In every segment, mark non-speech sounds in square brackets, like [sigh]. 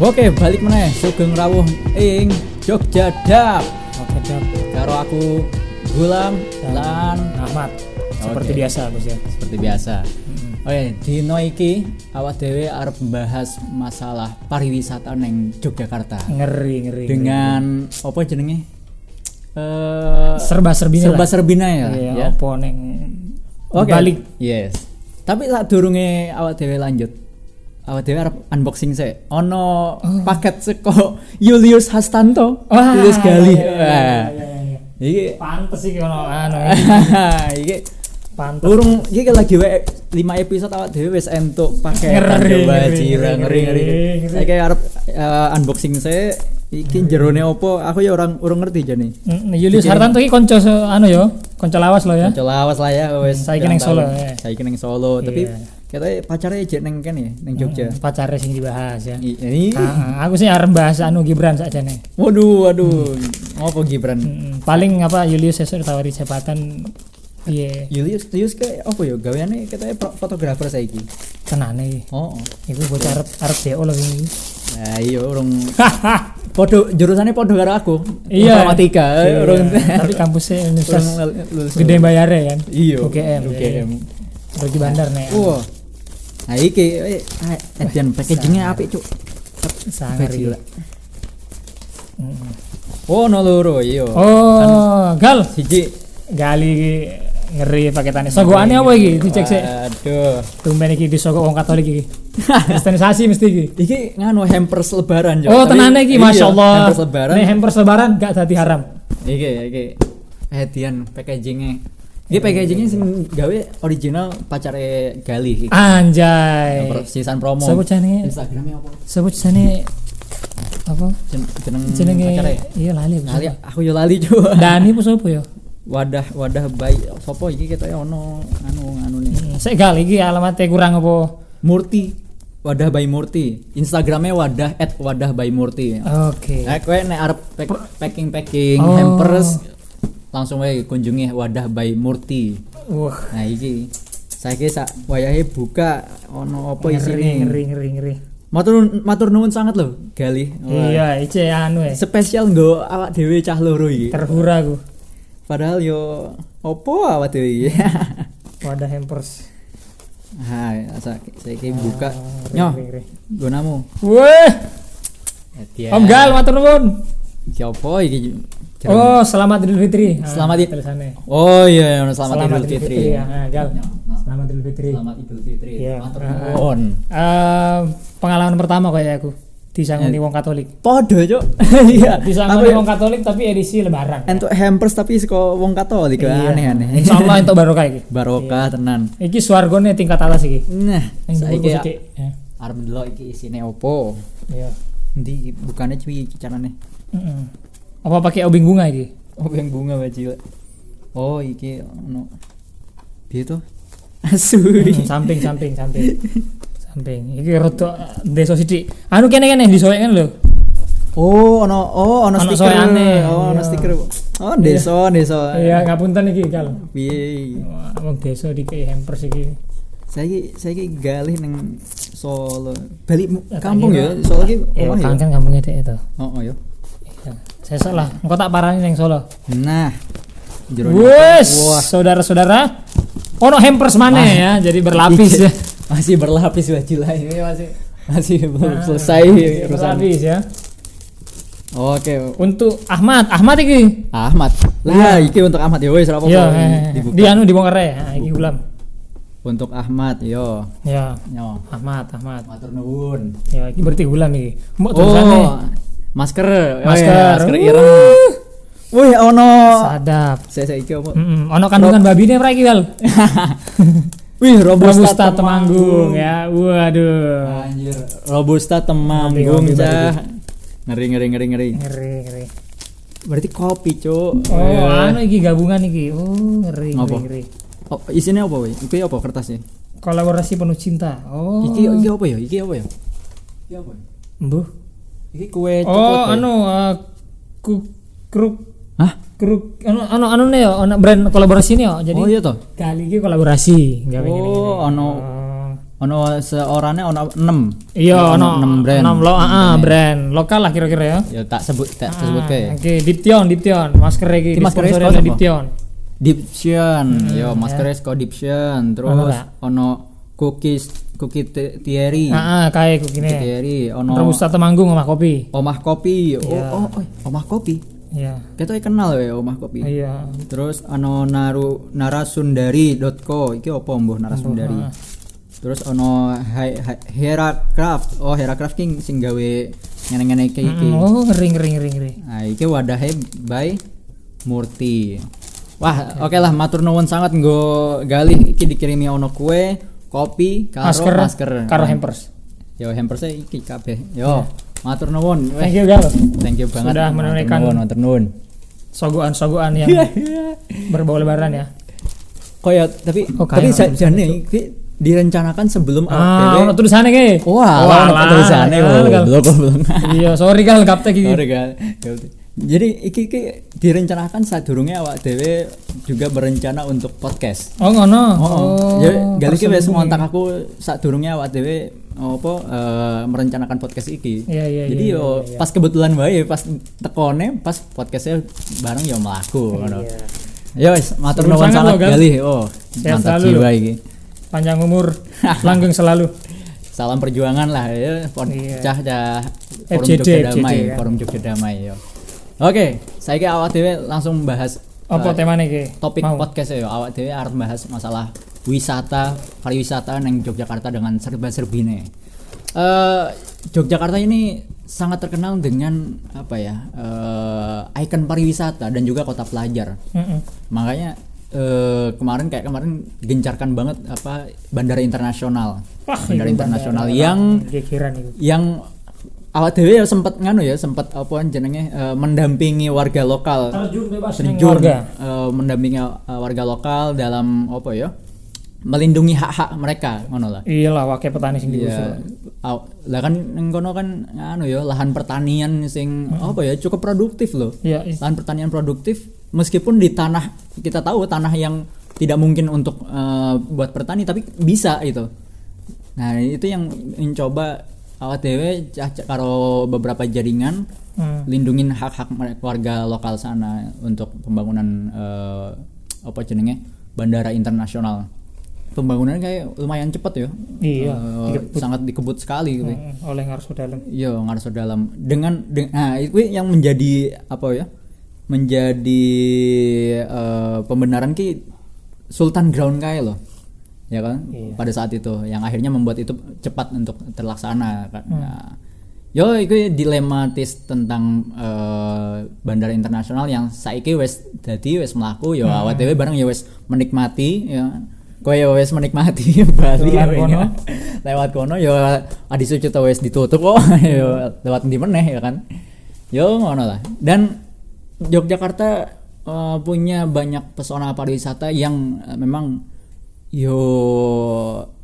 Oke, balik meneh Sugeng rawuh ing Jogja Dap. Oke, Dap. Karo aku Gulam lan Ahmad. Seperti Oke. biasa, Bos ya. seperti biasa. Oke, dino iki awak dhewe arep membahas masalah pariwisata neng Yogyakarta Ngeri, ngeri. dengan apa jenenge? Eh serba-serbi serba-serbina ya. Iya, ya. apa neng Oke. balik. Yes. Tapi saat durunge awak dhewe lanjut. Awak dhewe arep unboxing sih. Ono paket seko Julius Hastanto. Wah, Julius Gali. iya, iya, iya, iya, iya. Iki Pantes sih kalau anu. [laughs] iki Pantes. urung iki lagi wae 5 episode awak dhewe wis entuk paketan Ngeri, ngeri, ngeri, ngeri ngeri. ngeri. Saya kayak arep eh, unboxing saya iki jerone opo aku ya orang urung ngerti jane. Mm, Julius Hartanto iki konco se- anu yo, konco lawas lo ya. Kanca lawas lah ya wis. Saiki pirang neng Solo, ya. Saiki neng Solo, tapi Iya. Katanya pacarnya jek neng kan ya, neng Jogja. Mm, Pacarnya sing dibahas ya. I- Ini, Ah, aku sih arep bahas anu Gibran saja nih. waduh, waduh, ngopo Gibran? Mm, paling apa Julius sesuk tawari jabatan iya Julius, Julius kayak apa ya? Gaweane katanya fotografer saiki. tenane. Oh, oh. Iku bocah arep arep DO lho ini. Nah, iya urung podo jurusannya podo karo aku. Iya. Informatika, eh, Iya, urung tapi kampusnya universitas gede bayarnya kan. Iya. UGM. UGM. Pergi bandar nih. Wah. Nah, iki eh ah, edian packagingnya apik, Cuk. sangat Gila. Oh, no loro, iya. Oh, gal Siji gali ngeri paketannya. Sogoane apa iki? Dicek sih. Aduh. Tumben iki disogok wong Katolik iki. Kristenisasi mesti iki. Iki nganu hampers lebaran. Oh, tenane iki iya, Masya Allah. Hampers lebaran. Nih hampers lebaran gak dadi haram. Iki iki hadian packagingnya. Iki packagingnya sing gawe original pacare Gali. Anjay. Sisan promo. Sebut jenenge. Instagramnya apa? Sebut jenenge apa? Jen- Jeneng Jenenge pacare. iya lali. aku Lali aku yo lali juga. Dani apa sapa ya? Wadah wadah bayi sopo iki ketoknya ono anu anu nih. Hmm, Sik gal iki alamatnya kurang apa? Murti. Wadah by Murti. Instagramnya wadah at wadah by Murti. Oke. Nah, kowe nek arep packing packing Oh. hampers langsung wae kunjungi wadah by Murti. Wah, Nah iki saiki sak wayahe buka ono apa isine. ngeri ngeri ngeri. Matur matur nuwun sangat loh, Gali. Wah, Iya, ice anu ya. Spesial nggo awak dhewe cah loro iki. Terhura aku. Padahal yo opo awak dhewe iki. [laughs] Wadah hampers. Hai, asa saiki buka. Ah, Nyoh, ngeri, ngeri. gunamu. Weh, Hadiah. Om Gal matur nuwun. Iki iki? Oh, selamat Idul Fitri. Selamat Id- tulisannya. Oh iya, ono selamat, Idul Fitri. ya. Nah, Gal. Selamat Idul Fitri. Selamat Idul Fitri. Iya. Ah. nuwun. Eh, pengalaman pertama kayak aku disangoni wong Katolik. [laughs] Podo, Cuk. [laughs] Iya. Disangoni wong Katolik tapi edisi lebaran. Entuk hampers tapi saka wong Katolik Iya. aneh-aneh. Insyaallah entuk barokah iki. Barokah tenan. Iki swargane tingkat atas iki. Nah, saiki sithik. Ya. arep ndelok iki isine opo. Iya. Endi bukane cuy iki carane? Heeh. Apa pakai obeng bunga iki? Oh, yang bunga bajil. Oh, iki ono. Piye to? Asu. Hmm, samping samping samping. samping. Iki rada desa sithik. Anu kene-kene disoekkan lho. Oh, ono oh ono stiker. soeane, Oh, ono iya. stiker. Oh, desa, desa. Iya, ngapunten iki, Gal. Piye? Wong desa dikei hampers iki. Saiki saiki galih ning Solo. Balik Ya, kampung ya. tak kira- Solo iki Ya, omah ya. kan kan kampungnya itu. Oh, oh ya. Iya. Sesuk lah, engko tak parani ning Solo. Nah. Wes, saudara-saudara. Ono hampers mana ya, jadi berlapis ya. masih berlapis bajil [laughs] ini masih masih belum selesai urusan. Berlapis ya. Oke, Untuk Ahmad, Ahmad iki. Ahmad. Lah, iki untuk Ahmad ya wis ora apa-apa. Iya, ini eh, dibuka. di anu dibongkar ya. Nah, iki ulam. Untuk Ahmad, yo. Ya, Yo. Ahmad, Ahmad. Matur nuwun. Ya, iki berarti ulam iki. Mbok Oh, tulisannya masker. Oh, Masker. iya, masker ireng. Wih, ono. sadap. Saya saya iki apa? Mm ono kandungan babine pra iki, Gal. [laughs] Wih, robusta, Robusta Temanggung ya. Waduh. Anjir, robusta temanggung cah. Ngeri ngeri ngeri ngeri. Ngeri, ngeri. Berarti kopi, Cuk. Oh, Iya. anu iki gabungan iki. Oh, ngeri, ngeri, ngeri. Oh, isinya apa, wih? Iki apa kertasnya? Kolaborasi penuh cinta. Oh. Iki iki apa ya? Iki apa ya? Iki apa? ya? Mbuh. Iki kue Oh, ya? anu uh, ku kruk Hah? kruk anu anu anu nih ya, ono brand kolaborasi nih ya. Jadi Oh iya toh. kali ini kolaborasi gawe ngene. Oh, ono Oh. ono seorangnya ono 6. Iya, ono enam brand. enam lo, ah, brand lokal lah kira-kira ya. Ya tak sebut tak sebut Ah, ke. Oke, Diption, Diption, masker iki Iki masker? Diption. Diption, yo masker Sco Diption, terus Ono gak? ono cookies cookie Ti- Thierry. Ah, ah, kayak gini. Thierry, ono Terus Temanggung sama kopi. Omah Kopi. Oh, Iya. oh, oh, Omah Kopi. Iya. Kita kenal ya Omah Kopi. Iya. Terus ono naru narasundari.co iki opo mbuh narasundari. Ah. Terus ono Heracraft. Oh, Heracraft king sing gawe ngene-ngene iki. Mm, Oh, ngeri ngeri ngeri ngeri. Nah, iki wadahe by Murti. Wah, oke lah matur nuwun sangat nggo gali iki dikirimi ono kue, kopi, karo Masker, masker. karo hampers. Yo hampersnya iki kabeh. Yo, matur nuwun. Thank you, Gal. Thank you banget. Sudah menunaikan- matur nuwun. Sogoan-sogoan yang berbau lebaran ya. Kok ya, tapi Oh, tapi kayak sajane direncanakan sebelum Ah, APW. tulisannya ke? Wah, ono tulisannya Gal, Gal. belum belum. Iya, sorry Gal, gaptek iki. Sorry kan. Jadi iki iki direncanakan saat durungnya awak dhewe juga berencana untuk podcast. Oh, ngono. Oh, ya gali iki wis ngontak aku saat durungnya awak dhewe apa eh, merencanakan podcast iki. Iya, iya, Jadi iya, yo iya, iya. pas kebetulan wae pas tekone pas podcastnya bareng yo melaku ngono. Iya. Ya wis matur nuwun sangat gali. Oh, Sehat mantap selalu jiwa iki. Panjang umur, [laughs] langgeng selalu. Salam perjuangan lah ya, Iya. cah cah forum Jogja Damai, kan. forum Jogja Damai yo. Oke, saya awak dhewe langsung bahas Apa eh, temanya ke? topik Mau. podcast ya awak dhewe arep bahas masalah wisata pariwisata neng Yogyakarta dengan serba-serbine. Eh Yogyakarta ini sangat terkenal dengan apa ya? eh ikon pariwisata dan juga kota pelajar. Mm-mm. Makanya eh kemarin kayak kemarin gencarkan banget apa bandara internasional. Wah, bandara internasional bandara yang yang awak dhewe ya sempat nganu ya sempat apa jenenge eh, mendampingi warga lokal Terjun bebas terjun warga. eh, mendampingi eh, warga lokal dalam apa ya melindungi hak-hak mereka ngono lah Iya lah, wakil petani sing. Iya. Aw- lah kan ning kono kan anu ya lahan pertanian sing apa ya cukup produktif loh. Iya, iya. Lahan pertanian produktif meskipun di tanah kita tahu tanah yang tidak mungkin untuk eh, buat pertani tapi bisa itu. Nah, itu yang mencoba awak dewe cah- karo beberapa jaringan Hmm. lindungin hak-hak mereka warga lokal sana untuk pembangunan eh, apa jenenge bandara internasional. Pembangunannya kayak lumayan cepat ya. Iya, Eh, sangat dikebut sekali gitu. Hmm, oleh ngarso dalam. Iya, ngarso dalam dengan, deng- nah itu yang menjadi apa ya? Menjadi eh, pembenaran ki Sultan Ground kayak loh. Ya kan? Iya. Pada saat itu yang akhirnya membuat itu cepat untuk terlaksana kan. Nah, yo itu dilematis tentang eh, bandara internasional yang saiki wes dadi wes melaku yo dhewe bareng ya wes menikmati ya kowe ya wes menikmati [laughs] Bali Lewat ya, kono. ya. [laughs] lewat kono yo adi suci wes ditutup kok [laughs] yo lewat di meneh ya kan yo ngono lah dan Yogyakarta eh, punya banyak pesona pariwisata yang eh, memang yo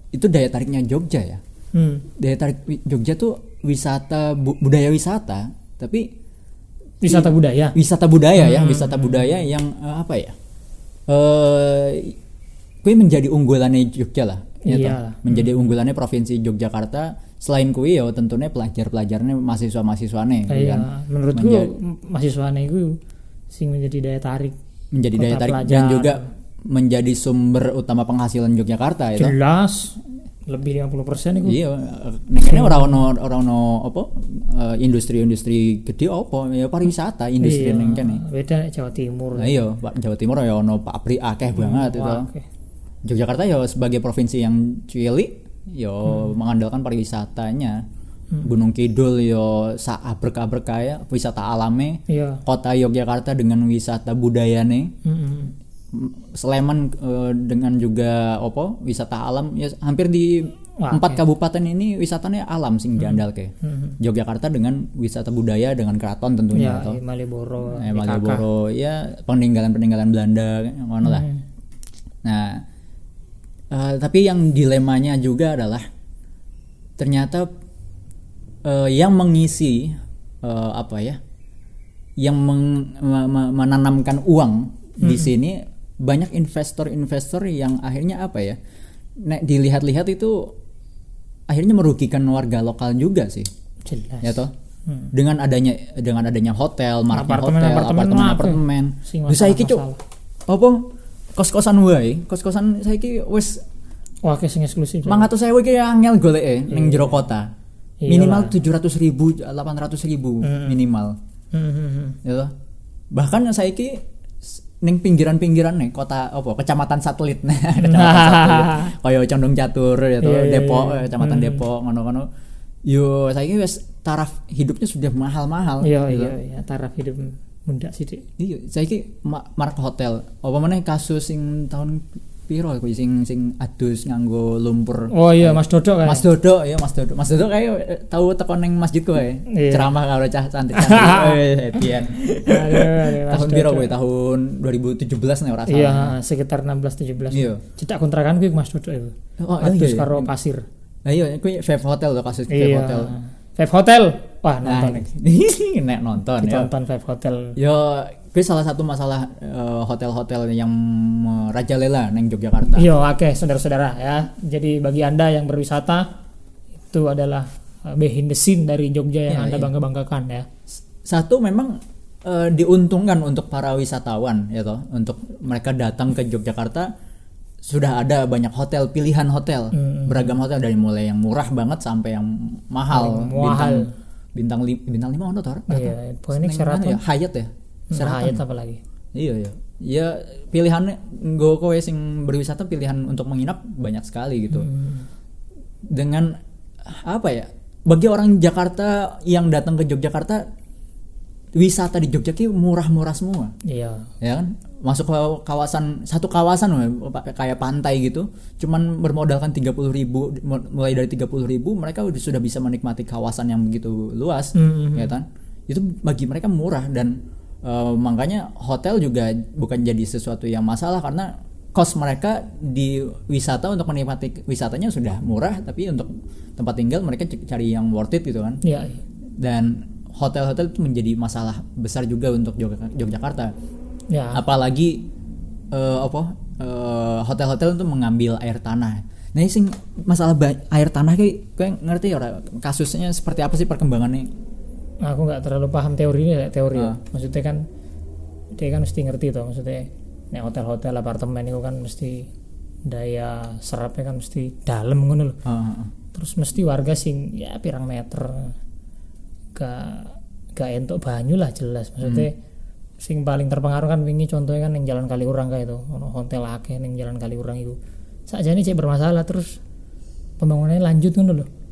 itu daya tariknya Jogja ya Hmm. daya tarik Jogja tuh wisata bu- budaya wisata tapi Wisata budaya. wisata budaya ya Hmm. wisata budaya yang eh, apa ya eh kui menjadi unggulannya Jogja lah ya toh? lah. menjadi unggulannya provinsi Yogyakarta selain kui ya tentunya pelajar-pelajarnya mahasiswa-mahasiswane ya Iya, kan? menurutku Menja- mahasiswanya itu sing menjadi daya tarik. menjadi daya tarik pelajar. dan juga menjadi sumber utama penghasilan Yogyakarta ya toh? Jelas lebih 50% itu. Iya, nek kene ora ono ora ono apa eh, industri-industri gede apa ya pariwisata industri Iya, ning kene. Beda Jawa Timur. Nah iya, Pak Jawa Timur ya ono pabrik akeh banget itu. Wah, oke. Yogyakarta ya sebagai provinsi yang cilik ya Hmm. mengandalkan pariwisatanya. Gunung Kidul yo sa abrek-abrek kaya wisata alame. Iya. Kota Yogyakarta dengan wisata budayane. Mm-mm. Sleman eh, dengan juga opo wisata alam. Ya hampir di Wah, empat kabupaten ini wisatanya alam sing diandal ke. Mhm. Yogyakarta dengan wisata budaya dengan keraton tentunya Ya, atau Malioboro, eh, Malioboro ya peninggalan peninggalan Belanda ngono lah. Hmm. nah eh, tapi yang dilemanya juga adalah ternyata eh, yang mengisi eh, apa ya yang meng- me- me- menanamkan uang di sini banyak investor-investor yang akhirnya apa ya nek dilihat-lihat itu akhirnya merugikan warga lokal juga sih. Jelas. Ya toh? Hmm. dengan adanya dengan adanya hotel maraknya Apartemen, hotel apartemen apartemen apa? apartemen. Sing Wis saiki cuk apa? Kos-kosan wae kos-kosan saiki wis wah sing eksklusif mangatus saya ki angel golek ning jero kota. Iyalah. minimal tujuh ratus ribu delapan ratus ribu minimal. Hmm, hmm, hmm. ya toh. bahkan saya ki ning pinggiran-pinggiran nih kota apa kecamatan satelit nah [laughs] kecamatan satelit [laughs] kaya condong catur ya toh, Iya, iya, Depok iya. eh, kecamatan Depok ngono-ngono yo saya wis taraf hidupnya sudah mahal-mahal iya gitu. iya iya taraf hidup muda sih Dik. iya saya ki ma marak hotel apa mana kasus sing tahun piro aku sing sing adus nganggo lumpur? Oh iya Mas Dodo kan Mas Dodo ya Mas Dodo Mas Dodo kayak eh, tahu teko ning masjid kowe Iya. ceramah karo cah eh [laughs] Etian Aduh, aduh, Mas tahun piro kowe tahun 2017 nih ora salah. Iya sekitar 16 17 Iya. cedak kontrakan gue Mas Dodo itu. Oh, iya, Adus iya. karo pasir. Nah iya, kuwi Five Hotel loh kasus Five iya. Hotel. Five Hotel? Wah Nah, nonton [laughs] nek nonton ya. ditonton Five Hotel. Yo, kuwi salah satu masalah eh, hotel-hotel yang merajalela neng Yogyakarta. Iya, oke, saudara-saudara ya. Jadi bagi Anda yang berwisata itu adalah uh, behind the scene dari Jogja yang Iya, Anda iya. bangga-banggakan ya. Satu memang eh, diuntungkan untuk para wisatawan ya toh, untuk mereka datang ke Yogyakarta sudah ada banyak hotel pilihan hotel Hmm. beragam hotel dari mulai yang murah banget sampai yang mahal Paling mahal. bintang bintang li- bintang lima ono toh Iya, Neng Sheraton. ya Hyatt ya Nah, Hyatt apa lagi? Iya iya. Ya pilihannya nggo kowe sing berwisata pilihan untuk menginap banyak sekali gitu. Hmm. Dengan apa ya? Bagi orang Jakarta yang datang ke Yogyakarta wisata di Jogja murah-murah semua. Iya. Ya kan? Masuk ke kawasan satu kawasan kayak pantai gitu, cuman bermodalkan 30.000 ribu mulai dari 30.000 ribu mereka udah sudah bisa menikmati kawasan yang begitu luas Hmm. ya kan itu bagi mereka murah dan eh, makanya hotel juga bukan jadi sesuatu yang masalah karena kos mereka di wisata untuk menikmati wisatanya sudah murah tapi untuk tempat tinggal mereka cari yang worth it gitu kan Iya. iya. dan hotel-hotel itu menjadi masalah besar juga untuk Yogyakarta Ya. apalagi eh, apa eh, hotel-hotel itu mengambil air tanah nah ini sing masalah air tanah kayak kayak ngerti ya kasusnya seperti apa sih perkembangannya Aku nggak terlalu paham teori ini ya, teori. Ah. Maksudnya kan dia kan mesti ngerti tuh maksudnya nek hotel-hotel apartemen itu kan mesti daya serapnya kan mesti dalam ngono loh. Heeh. terus mesti warga sing ya pirang meter gak gak entuk banyu lah jelas maksudnya sing paling terpengaruh kan wingi contohnya kan yang jalan Kaliurang kayak itu ono hotel akeh yang jalan Kaliurang itu saja ini cek bermasalah terus pembangunannya lanjut ngono loh Nah,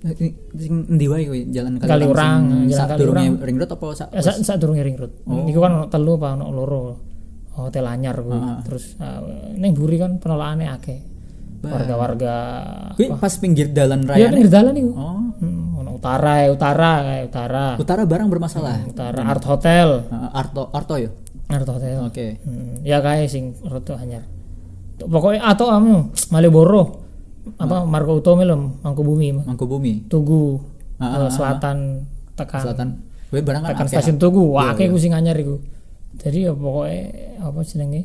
sing endi wae kowe? Jalan Kaliurang, sing jalan sadurunge Kaliurang. ring road apa sak eh, sa, sa durunge ring road iku kan ono telu apa ono loro? Hotel anyar kuwi. Ah. terus uh, ning buri kan penolakannya akeh. Warga-warga kuwi pas pinggir dalan ya raya pinggir dalan iku. Oh. Hmm, ono utara ya utara kayak utara. Utara barang bermasalah? Utara. Art hotel. Heeh, Arto Arto ya? Art hotel. Oke. Hmm, ya kayak sing roto anyar. Pokoknya atau anu Malioboro apa Margo Utome lho Mangkubumi Mangkubumi? Tugu Ah, ah, eh, selatan tekan. Selatan. Kowe barang kan tekan akeh. stasiun Tugu. Wah Iya, akeh iya. sing anyar iku. Jadi ya pokoknya apa jenenge?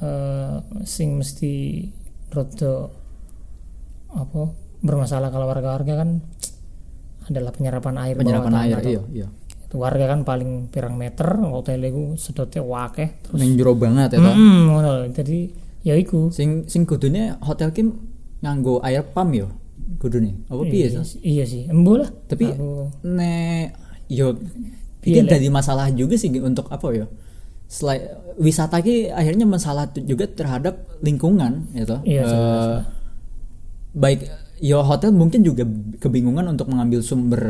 Eh sing mesti roto apa bermasalah kalau warga-warga kan adalah penyerapan air penyerapan air iya iya. Itu warga kan paling pirang meter hotel iku sedotnya wakeh terus jero banget ya toh? Hmm, ngono lho. Jadi ya iku. sing sing kudune hotel ki nganggo air pump yo kudune apa piye iya, iya sih. Embo lah. tapi Aku- nek yo ini jadi masalah juga sih untuk apa ya selain wisata ki akhirnya masalah juga terhadap lingkungan ya toh Iya, jelas. baik yo hotel mungkin juga kebingungan untuk mengambil sumber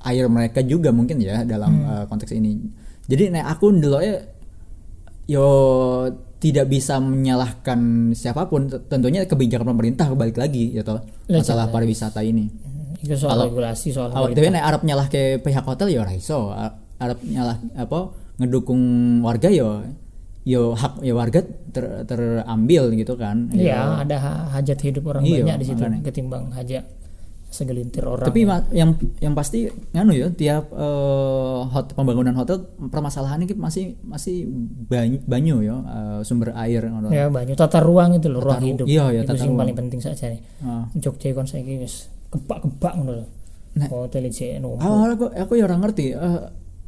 air mereka juga mungkin ya dalam Hmm. eh, konteks ini jadi nek aku ndeloknya yo tidak bisa menyalahkan siapa pun tentunya kebijakan pemerintah balik lagi ya toh Lah, masalah jelas. pariwisata ini. Iku soal Kalau- regulasi soal dhewe nek arep nyalah ke pihak hotel ya ora iso. A- arep nyalah apa ngedukung warga ya yo hak ya warga ter- terambil gitu kan Iya, ada ha- hajat hidup orang Iya, banyak di situ makanya. ketimbang hajat segelintir orang Tapi ma- yang yang pasti nganu ya tiap eh, hot, pembangunan hotel permasalahannya ki masih masih banyu, banyu ya eh, sumber air ngono. ya banyak tata ruang itu loh ruang ru- hidup iya, iya, itu tata ruang. paling penting saja nih Ah. Jogja kon saiki wis kebak-kebak ngono lho Nah. hotel iki numpuk Awalnya aku aku ya orang ngerti eh,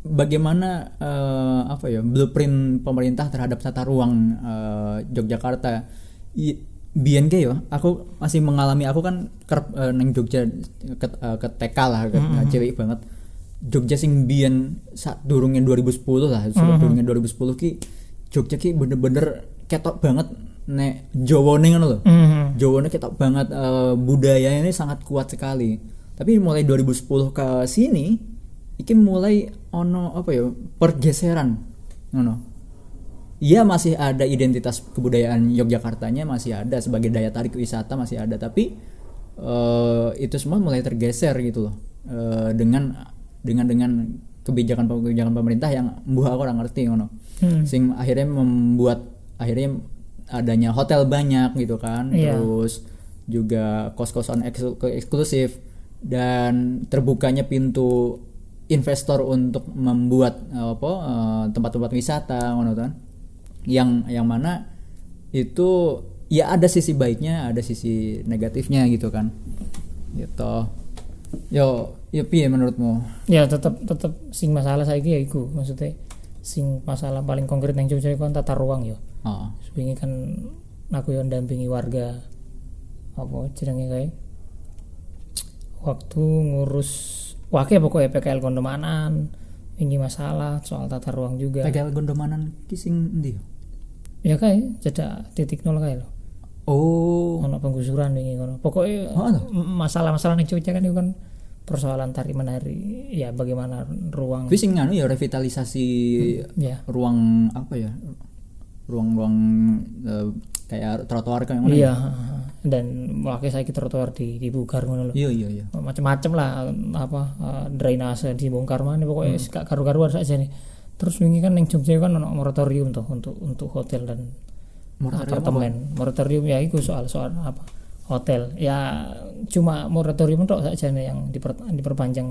bagaimana eh, apa ya blueprint pemerintah terhadap tata ruang eh, Yogyakarta. I, ke yo, aku masih mengalami aku kan kerep eh, neng Jogja ke, eh, ke TK lah, ke cewek banget. Jogja sing biyen saat durungnya 2010 lah, mm durungnya 2010 ki Jogja ki bener-bener ketok banget nek Jawane ngono lho. Mhm. Jawane ketok banget eh, budaya ini sangat kuat sekali. Tapi mulai 2010 ke sini iki mulai ono apa ya pergeseran ngono. Iya masih ada identitas kebudayaan Yogyakartanya masih ada. Sebagai daya tarik wisata masih ada. Tapi eh, itu semua mulai tergeser gitu loh. Eh, dengan dengan dengan kebijakan kebijakan pemerintah yang buah aku orang ngerti ngono. Hmm. sing akhirnya membuat akhirnya adanya hotel banyak gitu kan. Iya. terus juga kos-kosan eksklu- eksklusif. Dan terbukanya pintu investor untuk membuat eh, apa tempat-tempat wisata ngono kan yang yang mana itu ya ada sisi baiknya ada sisi negatifnya gitu kan. Gitu. Yo yo piye menurutmu? Ya tetap tetap sing masalah saiki ya iku. Maksudnya sing masalah paling konkret yang Jogja kan tata ruang ya oh. wingi kan aku yang dampingi warga apa jenenge kae? Waktu ngurus wakil pokoknya PKL Kondomanan wingi masalah soal tata ruang juga. PKL Gondomanan ki sing endi yo? Ya kae cedak titik nol kae lho. Oh. Ono penggusuran wingi ngono. Pokoknya Oh, masalah-masalah yang Jogja kan itu kan persoalan tarik menarik ya bagaimana ruang anu ya revitalisasi ya. ruang apa ya? Ruang-ruang eh, kayak trotoar kayak mana iya dan wakil saya trotoar di dibugar ngono lho. Iya iya iya. Macam-macam lah apa eh, drainase dibongkar mana pokoknya Hmm. karu-karuan saja nih terus wingi kan yang Jogja kan ono moratorium tuh untuk untuk hotel dan Moratorium apartemen. moratorium ya itu soal soal apa? Hotel. Ya cuma moratorium tok saja yang diper, diperpanjang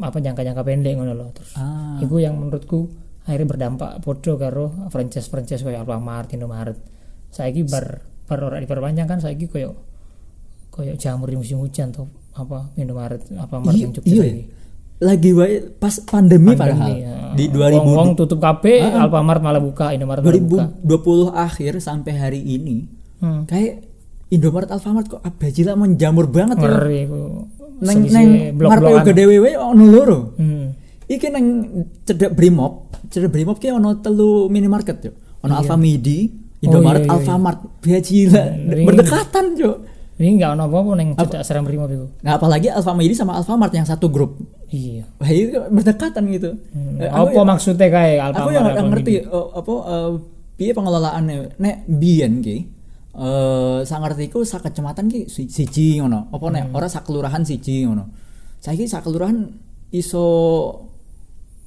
apa jangka-jangka pendek ngono loh terus ah. Iku yang menurutku akhirnya berdampak podo karo franchise-franchise kayak Alfamart, Indomaret. Saiki bar bar ora diperpanjang kan saiki koyo koyo jamur di musim hujan tuh apa Indomaret Alfamart Iya, yang Jogja iya. Lagi wae pas pandemi, padahal ya. di Wong-wong 2000 tutup kafe, Alfamart malah buka, Indomaret malah buka. 2020 akhir sampai hari ini Hmm. kayak Indomaret Alfamart kok abajila menjamur banget ya Ngeri iku. neng neng blok-blokan. Marpeo gede wewe ono loro Hmm. iki neng cedek Brimob cedek Brimob ki ono telu minimarket yo ono Alfamidi Indomaret iya, iya, iya. Alfamart bajila Iya. berdekatan yo Ini enggak ono apa-apa ning cedak serem Brimob iku. Nah apalagi Alfamidi sama Alfamart yang satu grup Iya. Itu berdekatan gitu Hmm. Eh, aku Apa maksudnya kayak aku Alfamart? yang nggak ngerti eh, apa eh, piye pengelolaannya nek biyen ki eh sak ngertiku sak kecamatan ki si- siji ngono apa nek Hmm. ora sak kelurahan siji ngono saiki sak kelurahan iso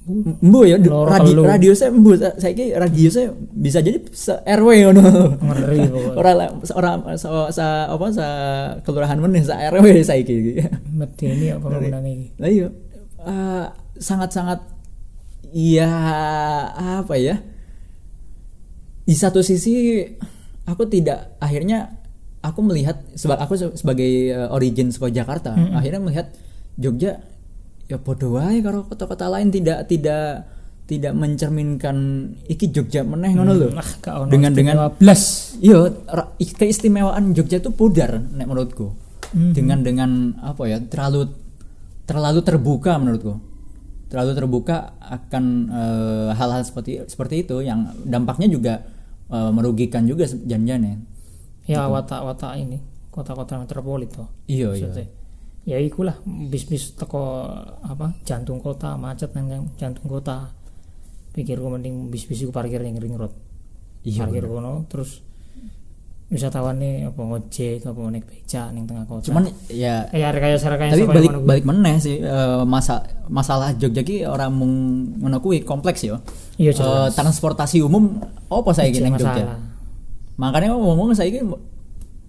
mbu ya radi, radiusnya mbu saiki radiusnya bisa jadi se RW ngono Ngeri pokoknya. ora la- ora sa, sa- apa sa kelurahan meneh sa RW saiki Medeni apa pembangunan iki. Lah iya eh, sangat-sangat iya apa ya? Di satu sisi aku tidak akhirnya aku melihat seba- aku se- sebagai eh, origin sekolah Jakarta, akhirnya melihat Jogja ya podo wae karo kota-kota lain tidak tidak tidak mencerminkan iki Jogja meneh ngono lho. Ah, gak ono Dengan dengan 15. Iya, ra- keistimewaan Jogja itu pudar nek menurutku. Dengan dengan apa ya? terlalu terlalu terbuka menurutku. Terlalu terbuka akan eh, hal-hal seperti seperti itu yang dampaknya juga eh, merugikan juga janjiannya. ya watak-watak ini kota-kota metropolit tuh Iya, iya. Ya ikulah bis-bis teko apa jantung kota macet nang jantung kota pikirku mending bis-bis iku parkir ning ring road Iya, parkir kono terus wisatawan nih apa ngojek apa naik beca ning tengah kota Cuman ya eh ya rekayasa rekayasa tapi balik balik meneh sih eh, masa masalah Jogja ki orang mung ngono kuwi kompleks ya. iya jelas transportasi umum apa saya ning Jogja? makanya ngomong saya ini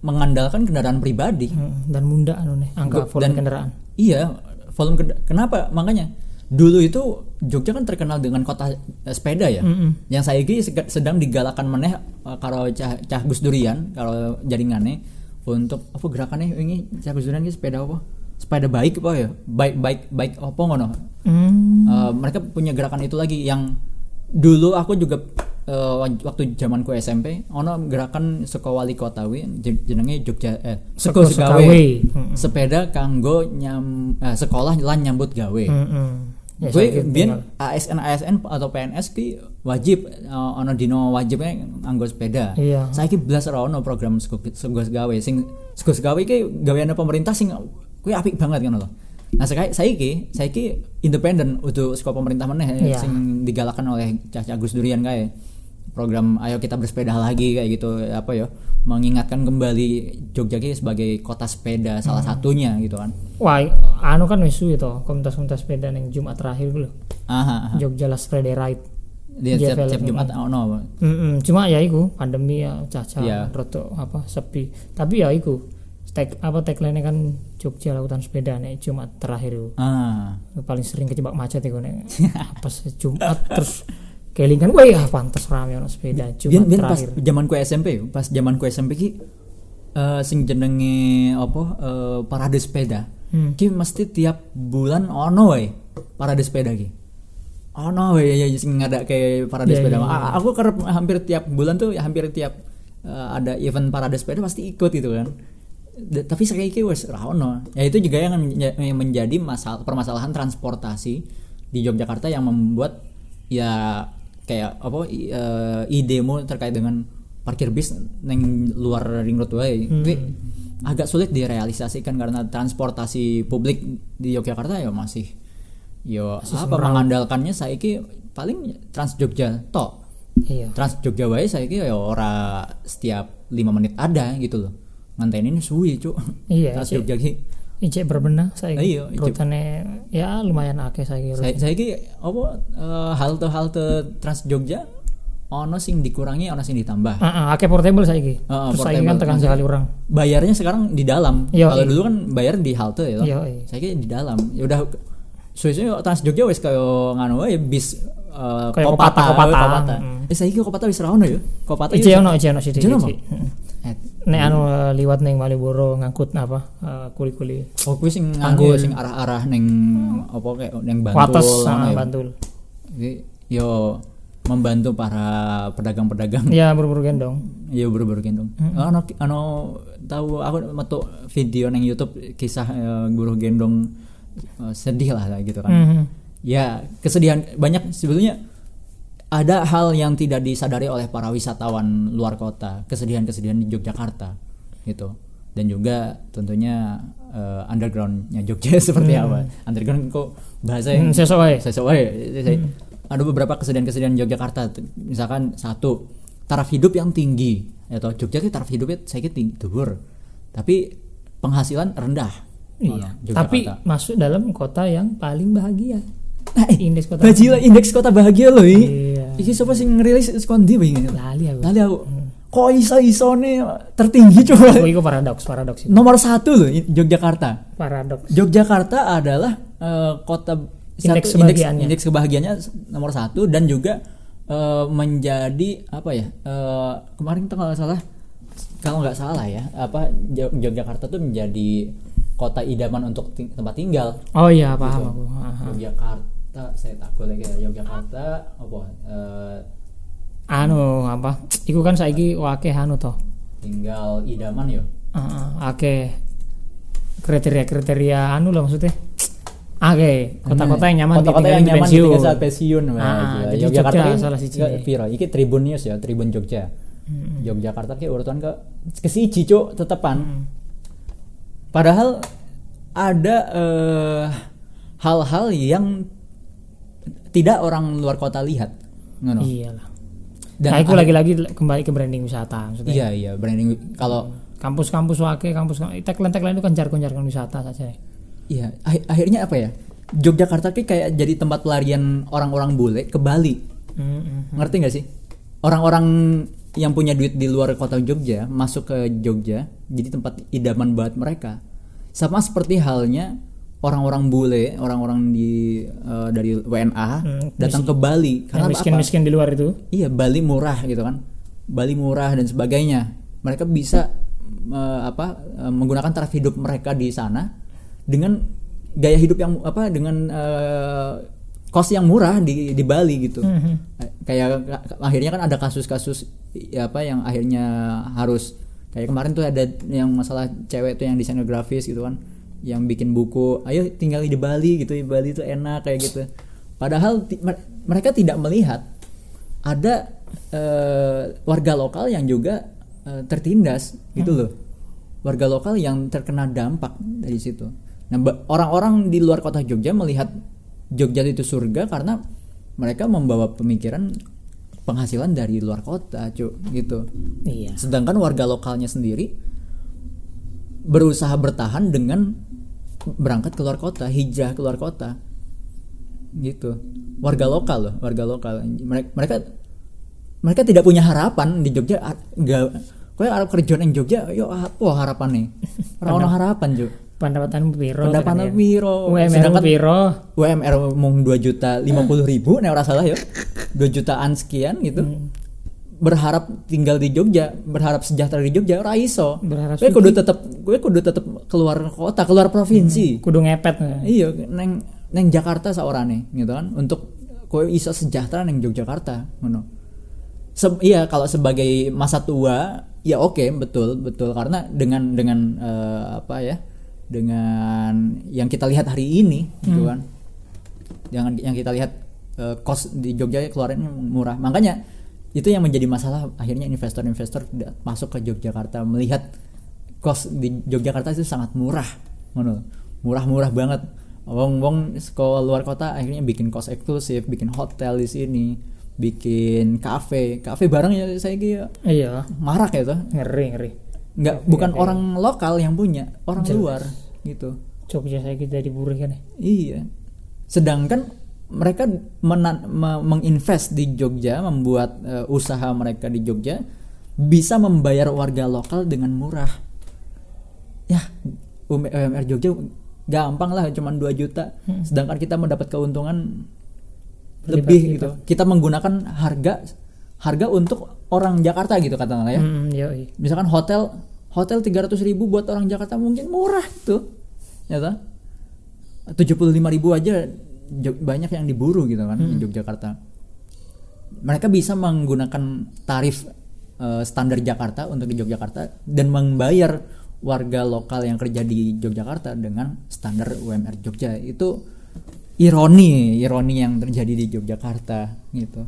mengandalkan kendaraan pribadi Hmm, dan munda anu nih angka volume dan- kendaraan Iya, volume kenapa? Makanya dulu itu Jogja kan terkenal dengan kota eh, sepeda ya. Mm-mm. Yang saya ini sedang digalakan meneh eh, kalau cah, cah Gus Durian kalau jaringannya untuk apa gerakannya ini cah Gus Durian ini sepeda apa? Sepeda baik apa ya? Baik baik baik apa ngono? Hmm. Eh, mereka punya gerakan itu lagi yang dulu aku juga eh, waktu zamanku SMP ono gerakan saka wali kota wi jen- jenenge Jogja eh Seko Segawe. Sepeda kanggo nyam eh, sekolah lan nyambut gawe Mm-mm. Ya, gue ASN ASN atau PNS ki wajib eh, ono dino wajibnya nganggo sepeda. Iya. saiki belas ora ono program sego gawe sing sego gawe ki gaweane pemerintah sing kuwi apik banget kan loh nah saiki saiki saiki independen untuk sekolah pemerintah meneh Iya. sing digalakan oleh Cah Gus Durian kayak program ayo kita bersepeda lagi kayak gitu apa ya mengingatkan kembali Jogja sebagai kota sepeda salah Hmm. satunya gitu kan Wah, anu kan isu itu komunitas-komunitas sepeda yang Jumat terakhir dulu. aha, aha. Jogja Last Friday Ride. dia setiap, setiap Jumat ono Mm-mm. Cuma ya iku pandemi ya caca Iya. roto apa sepi. Tapi ya iku tag apa tagline kan Jogja lautan sepeda nih Jumat terakhir itu. ah Paling sering kejebak macet iku nek [laughs] pas Jumat terus kelingan wah ya pantas rame ono sepeda Biyen Jumat biyen pas terakhir. zamanku SMP, pas zamanku SMP ki eh, sing jenenge apa eh, parade sepeda. Hmm. Ki mesti tiap bulan ono wae parade sepeda ki. Ono wae ya sing ngada kayak parade Iya, sepeda. iya. A- Aku kerep hampir tiap bulan tuh ya hampir tiap eh, ada event parade sepeda pasti ikut gitu kan. D- tapi saiki wes ra ono. Ya itu juga yang menjadi masalah permasalahan transportasi di Yogyakarta yang membuat ya kayak apa i- eh, idemu terkait dengan parkir bis neng luar ring road wae. Kuwi agak sulit direalisasikan karena transportasi publik di Yogyakarta ya masih yo apa mengandalkannya saiki paling Trans Jogja tok. Iya. Trans Jogja wae saiki ya ora setiap lima menit ada gitu loh. Ngantein ini suwi, Cuk. Iya, Trans Cik. Jogja. Ijek berbenah saya Iya, ijek. rutene ya lumayan akeh saya Saya saya ki apa eh, halte-halte Trans Jogja ono sing dikurangi, ono sing ditambah. Heeh, akeh portable saiki. Heeh, Terus saiki portable. kan tekan sekali orang. Bayarnya sekarang di dalam. Kalau iya. dulu kan bayar di halte ya. toh. Iya. Saya ki di dalam. Ya udah suwe-suwe Trans Jogja wis kaya nganu wae bis Kayak kopata, kopata, kopata. kopata. Mm. Eh saiki kopata wis ra ono ya. Kopata Ije ono, ije ono sithik. Nek anu eh, liwat ning Malioboro ngangkut apa eh, kuli-kuli Oh, kuwi sing nganggo sing arah-arah ning apa kayak ning Bantul. Wates ngono ah, ya. Bantul. Jadi, yo membantu para pedagang-pedagang. Ya buru-buru gendong. Iya buru-buru gendong. Ano ano tahu aku metu video neng YouTube kisah eh, guru gendong eh, sedih lah gitu kan. Mhm. Ya kesedihan banyak sebetulnya ada hal yang tidak disadari oleh para wisatawan luar kota, kesedihan-kesedihan di Yogyakarta gitu. Dan juga tentunya eh, undergroundnya Jogja [laughs] seperti apa. Underground kok bahasa yang Hmm, sesuai. sesuai ada beberapa kesedihan-kesedihan Yogyakarta misalkan satu taraf hidup yang tinggi atau Jogja ki taraf hidupnya saya kira tinggi dhuwur. tapi penghasilan rendah Iya. Tapi masuk dalam kota yang paling bahagia. Nah, eh, Indeks kota. Bajila indeks kota bahagia loh ini. Iya. Iki siapa sih ngerilis sekondi begini? Lali aku. Lali aku. Kok iso isone tertinggi coba? Oh, itu paradoks, paradoks itu. Nomor satu loh Yogyakarta. Paradoks. Yogyakarta adalah eh, kota Indeks kebahagiaannya. indeks kebahagiaannya nomor satu dan juga eh, menjadi apa ya eh, kemarin tuh kalau salah kalau nggak salah ya apa Yogyakarta tuh menjadi kota idaman untuk ting- tempat tinggal Oh iya, paham Gitu. aku. Aha. Yogyakarta saya takut lagi ya Yogyakarta apa eh, Anu apa? Iku kan saiki wakeh anu toh. tinggal idaman yo Heeh, akeh kriteria-kriteria anu lah maksudnya. Akeh kota-kota yang nyaman kota-kota yang di nyaman pensiun. ditinggal saat pensiun Ah, jadi Yogyakarta Jogja salah siji. nggak, piro iki Tribun News ya Tribun Jogja Yogyakarta ki urutan ke ke siji cuk tetepan Hmm. Padahal ada eh, hal-hal yang tidak orang luar kota lihat ngono Iyalah. dan nah, itu lagi-lagi kembali ke branding wisata maksudnya. iya iya branding kalau Kampus-kampus wake, kampus tagline-tagline itu kan jargon-jargon wisata saja. iya akh- akhirnya apa ya Yogyakarta kayak jadi tempat pelarian orang-orang bule ke Bali Mm-mm. ngerti nggak sih orang-orang yang punya duit di luar kota Jogja masuk ke Jogja jadi tempat idaman banget mereka. Sama seperti halnya orang-orang bule orang-orang di eh, dari WNA datang ke Bali. yang karena apa? miskin-miskin di luar itu? Iya Bali murah gitu kan. Bali murah dan sebagainya. Mereka bisa eh, apa eh, menggunakan taraf hidup mereka di sana dengan gaya hidup yang apa dengan eh, kos yang murah di di Bali gitu. Eh, kayak akhirnya kan ada kasus-kasus ya apa yang akhirnya harus kayak kemarin tuh ada yang masalah cewek tuh yang desainer grafis gitu kan yang bikin buku ayo tinggal di Bali gitu di Bali tuh enak kayak gitu. Padahal mereka tidak melihat ada eh, warga lokal yang juga eh, tertindas gitu loh. Warga lokal yang terkena dampak dari situ. Nah orang-orang di luar kota Jogja melihat Jogja itu surga karena mereka membawa pemikiran penghasilan dari luar kota cu gitu. Iya. Sedangkan warga lokalnya sendiri berusaha bertahan dengan berangkat keluar kota hijrah keluar kota gitu. Warga lokal loh warga lokal. Mereka mereka mereka tidak punya harapan di Jogja ah, nggak kayak Arab kerjaan yang Jogja yo apa harapan nih. [laughs] Orang harapan jo pendapatan piro pendapatan piro UMR piro UMR mau 2 juta 50 ribu nih orang salah ya. 2 jutaan sekian gitu. Hmm. berharap tinggal di Jogja berharap sejahtera di Jogja ora iso. Berharap gue kudu tetep gue kudu tetep keluar kota keluar provinsi. Kudu ngepet. Iya neng neng Jakarta seorang gitu kan. Untuk kowe iso sejahtera neng Yogyakarta ngono. Se- iya kalau sebagai masa tua ya oke betul betul. Karena dengan dengan eh, apa ya dengan yang kita lihat hari ini gitu kan. Jangan yang kita lihat eh, kos di Jogja keluarannya murah. Makanya itu yang menjadi masalah akhirnya investor-investor tidak masuk ke Yogyakarta melihat kos di Yogyakarta itu sangat murah ngono murah-murah banget. Wong wong sekolah luar kota akhirnya bikin kos eksklusif bikin hotel di sini bikin kafe. Kafe bareng ya saya kira iya. marak ya tuh ngeri ngeri nggak bukan orang lokal yang punya orang luar gitu Jogja saya kita diburi kan ya Iya. Sedangkan mereka me- menginvest di Jogja, membuat eh, usaha mereka di Jogja bisa membayar warga lokal dengan murah. Ya, UM- UMR Jogja gampang lah cuman 2 juta. Sedangkan kita mendapat keuntungan lebih gitu. Kita menggunakan harga harga untuk orang Jakarta gitu katakanlah ya. hmm. Misalkan hotel hotel 300.000 ribu buat orang Jakarta mungkin murah tuh. Ya toh? 75.000 ribu aja banyak yang diburu gitu kan di Yogyakarta. Mereka bisa menggunakan tarif eh, standar Jakarta untuk di Yogyakarta dan membayar warga lokal yang kerja di Yogyakarta dengan standar UMR Jogja. Itu ironi, ironi yang terjadi di Yogyakarta gitu.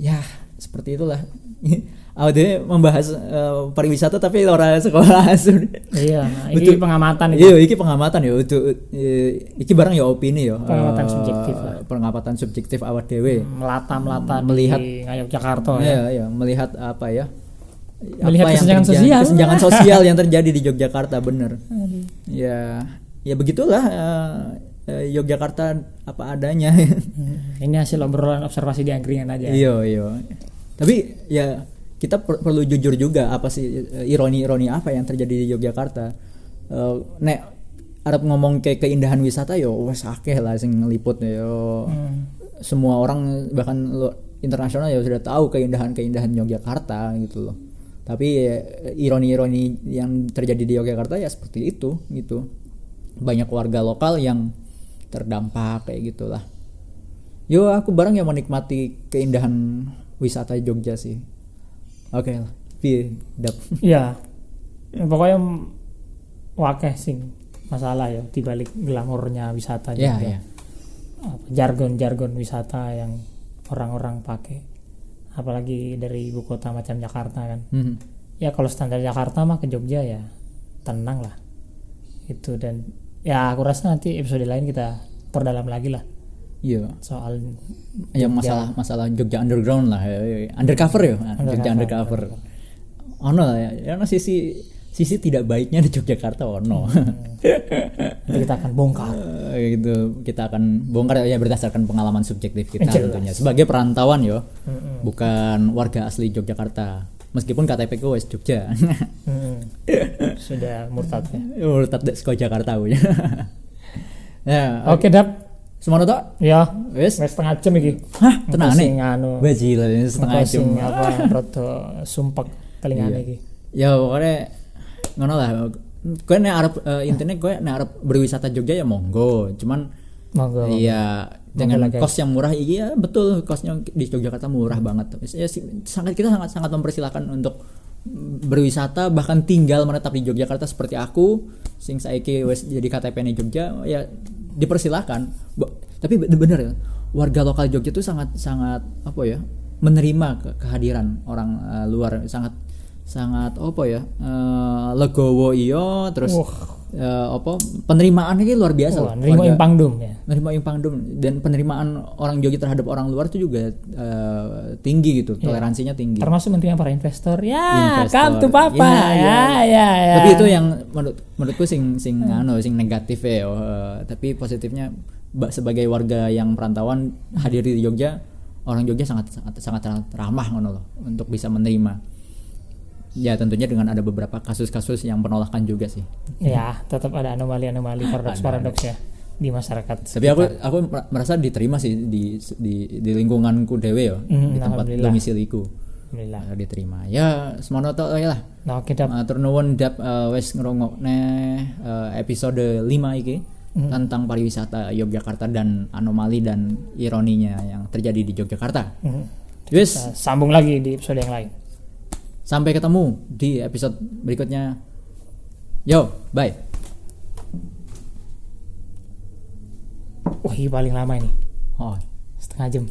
Ya, seperti itulah. [laughs] Aude membahas eh, pariwisata tapi orang sekolah [laughs] iya nah, ini pengamatan itu Iya, iki pengamatan ya untuk eh, iki barang ya opini ya. Pengamatan Eh, subjektif lah. Pengamatan subjektif awak dewe. melata melata Melihat- di Ngayog Jakarta ya Iya, iya, melihat apa ya? Melihat apa yang kesenjangan terjadi- sosial. kesenjangan sosial yang [laughs] terjadi di Yogyakarta bener. Ya, ya begitulah eh, Yogyakarta apa adanya. Hmm, ini hasil obrolan observasi di angkringan aja Iya, iya. Tapi ya kita per- perlu jujur juga apa sih eh, ironi-ironi apa yang terjadi di Yogyakarta. Eh, nek Arab ngomong ke keindahan wisata yo wes akeh lah sing ngeliput yo. Hmm. Semua orang bahkan lu- internasional ya sudah tahu keindahan-keindahan Yogyakarta gitu loh. Tapi eh, ironi-ironi yang terjadi di Yogyakarta ya seperti itu gitu. Banyak warga lokal yang terdampak kayak gitulah. Yo aku bareng yang menikmati keindahan wisata Jogja sih. Oke lah. Piye, Dap? Iya. Ya, pokoknya wakeh sing masalah ya di balik glamornya wisata Ya, juga. ya. Jargon-jargon wisata yang orang-orang pakai apalagi dari ibu kota macam Jakarta kan Hmm. ya kalau standar Jakarta mah ke Jogja ya tenang lah itu dan ya aku rasa nanti episode lain kita perdalam lagi lah Iya. soal Yang masalah masalah Jogja underground lah, ya, ya. undercover ya, Jogja undercover. Ono lah ya, ya ono sisi sisi tidak baiknya di Yogyakarta ono. [laughs] nanti kita akan bongkar Eh, gitu kita akan bongkar ya berdasarkan pengalaman subjektif kita Jelas. tentunya sebagai perantauan yo Mm-mm. bukan warga asli Yogyakarta meskipun KTP ku wis Jogja Hmm. Sudah murtad ya. murtad saka Jakarta punya [laughs] ya Oke, Dap. Semono tok Ya, wis. Wis setengah jam iki. hah? Nih. sing anu. Bajil ini setengah jam. apa [laughs] rada sumpek telingane Iya. iki. ya pokoknya ngono lah. Kowe nek arep uh, intine kowe nek arep berwisata Jogja ya monggo. Cuman Monggo. iya dengan kos yang murah iya betul. Kosnya di Yogyakarta murah banget. Ya, sangat kita sangat sangat mempersilahkan untuk berwisata bahkan tinggal menetap di Yogyakarta seperti aku. Sing saiki wes jadi KTP nya Jogja ya dipersilahkan tapi be- bener ya warga lokal Jogja tuh sangat sangat apa ya menerima ke- kehadiran orang eh, luar sangat sangat apa ya eh, legowo iyo terus Wah. Eh, apa penerimaan ini luar biasa Wah, loh. nerimo Warga- impang dum ya. menerima impang dum dan penerimaan orang Jogja terhadap orang luar itu juga eh, tinggi gitu toleransinya tinggi Termasuk menerima para investor. Ya, Investor. come to papa. Ya, Ya, ya. ya, ya. tapi itu yang menurut menurutku sing sing anu sing negatif ya eh, tapi positifnya ba- sebagai warga yang perantauan hadir di Jogja orang Jogja sangat sangat sangat ramah ngono loh untuk bisa menerima ya tentunya dengan ada beberapa kasus-kasus yang penolakan juga sih ya, tetap ada anomali-anomali paradoks-paradoks ya di masyarakat. tapi aku aku mer- merasa diterima sih di di, di lingkunganku dewe ya Hmm, di tempat alhamdulillah. domisiliku Alhamdulillah. Eh, diterima ya semono tok ya lah Nah, oke, Dap. Matur nuwun dap eh, wis ngrungokne eh, episode 5 iki Hmm. tentang pariwisata Yogyakarta dan anomali dan ironinya yang terjadi di Yogyakarta. Hmm. Wis, Kita sambung lagi di episode yang lain. Sampai ketemu di episode berikutnya. Yo, bye. Wah, ini paling lama ini. Oh. Setengah jam.